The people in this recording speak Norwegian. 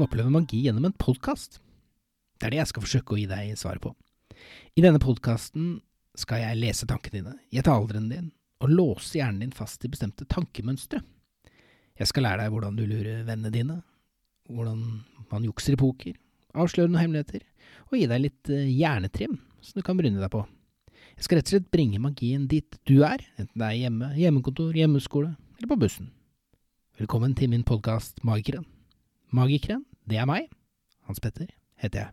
oppleve magi gjennom en podkast? Det er det jeg skal forsøke å gi deg svaret på. I denne podkasten skal jeg lese tankene dine, gjette alderen din, og låse hjernen din fast i bestemte tankemønstre. Jeg skal lære deg hvordan du lurer vennene dine, hvordan man jukser i poker, avsløre noen hemmeligheter, og gi deg litt eh, hjernetrim som du kan bryne deg på. Jeg skal rett og slett bringe magien dit du er, enten det er hjemme, hjemmekontor, hjemmeskole eller på bussen. Velkommen til min podkast Magikeren. Magikeren, det er meg. Hans Petter heter jeg.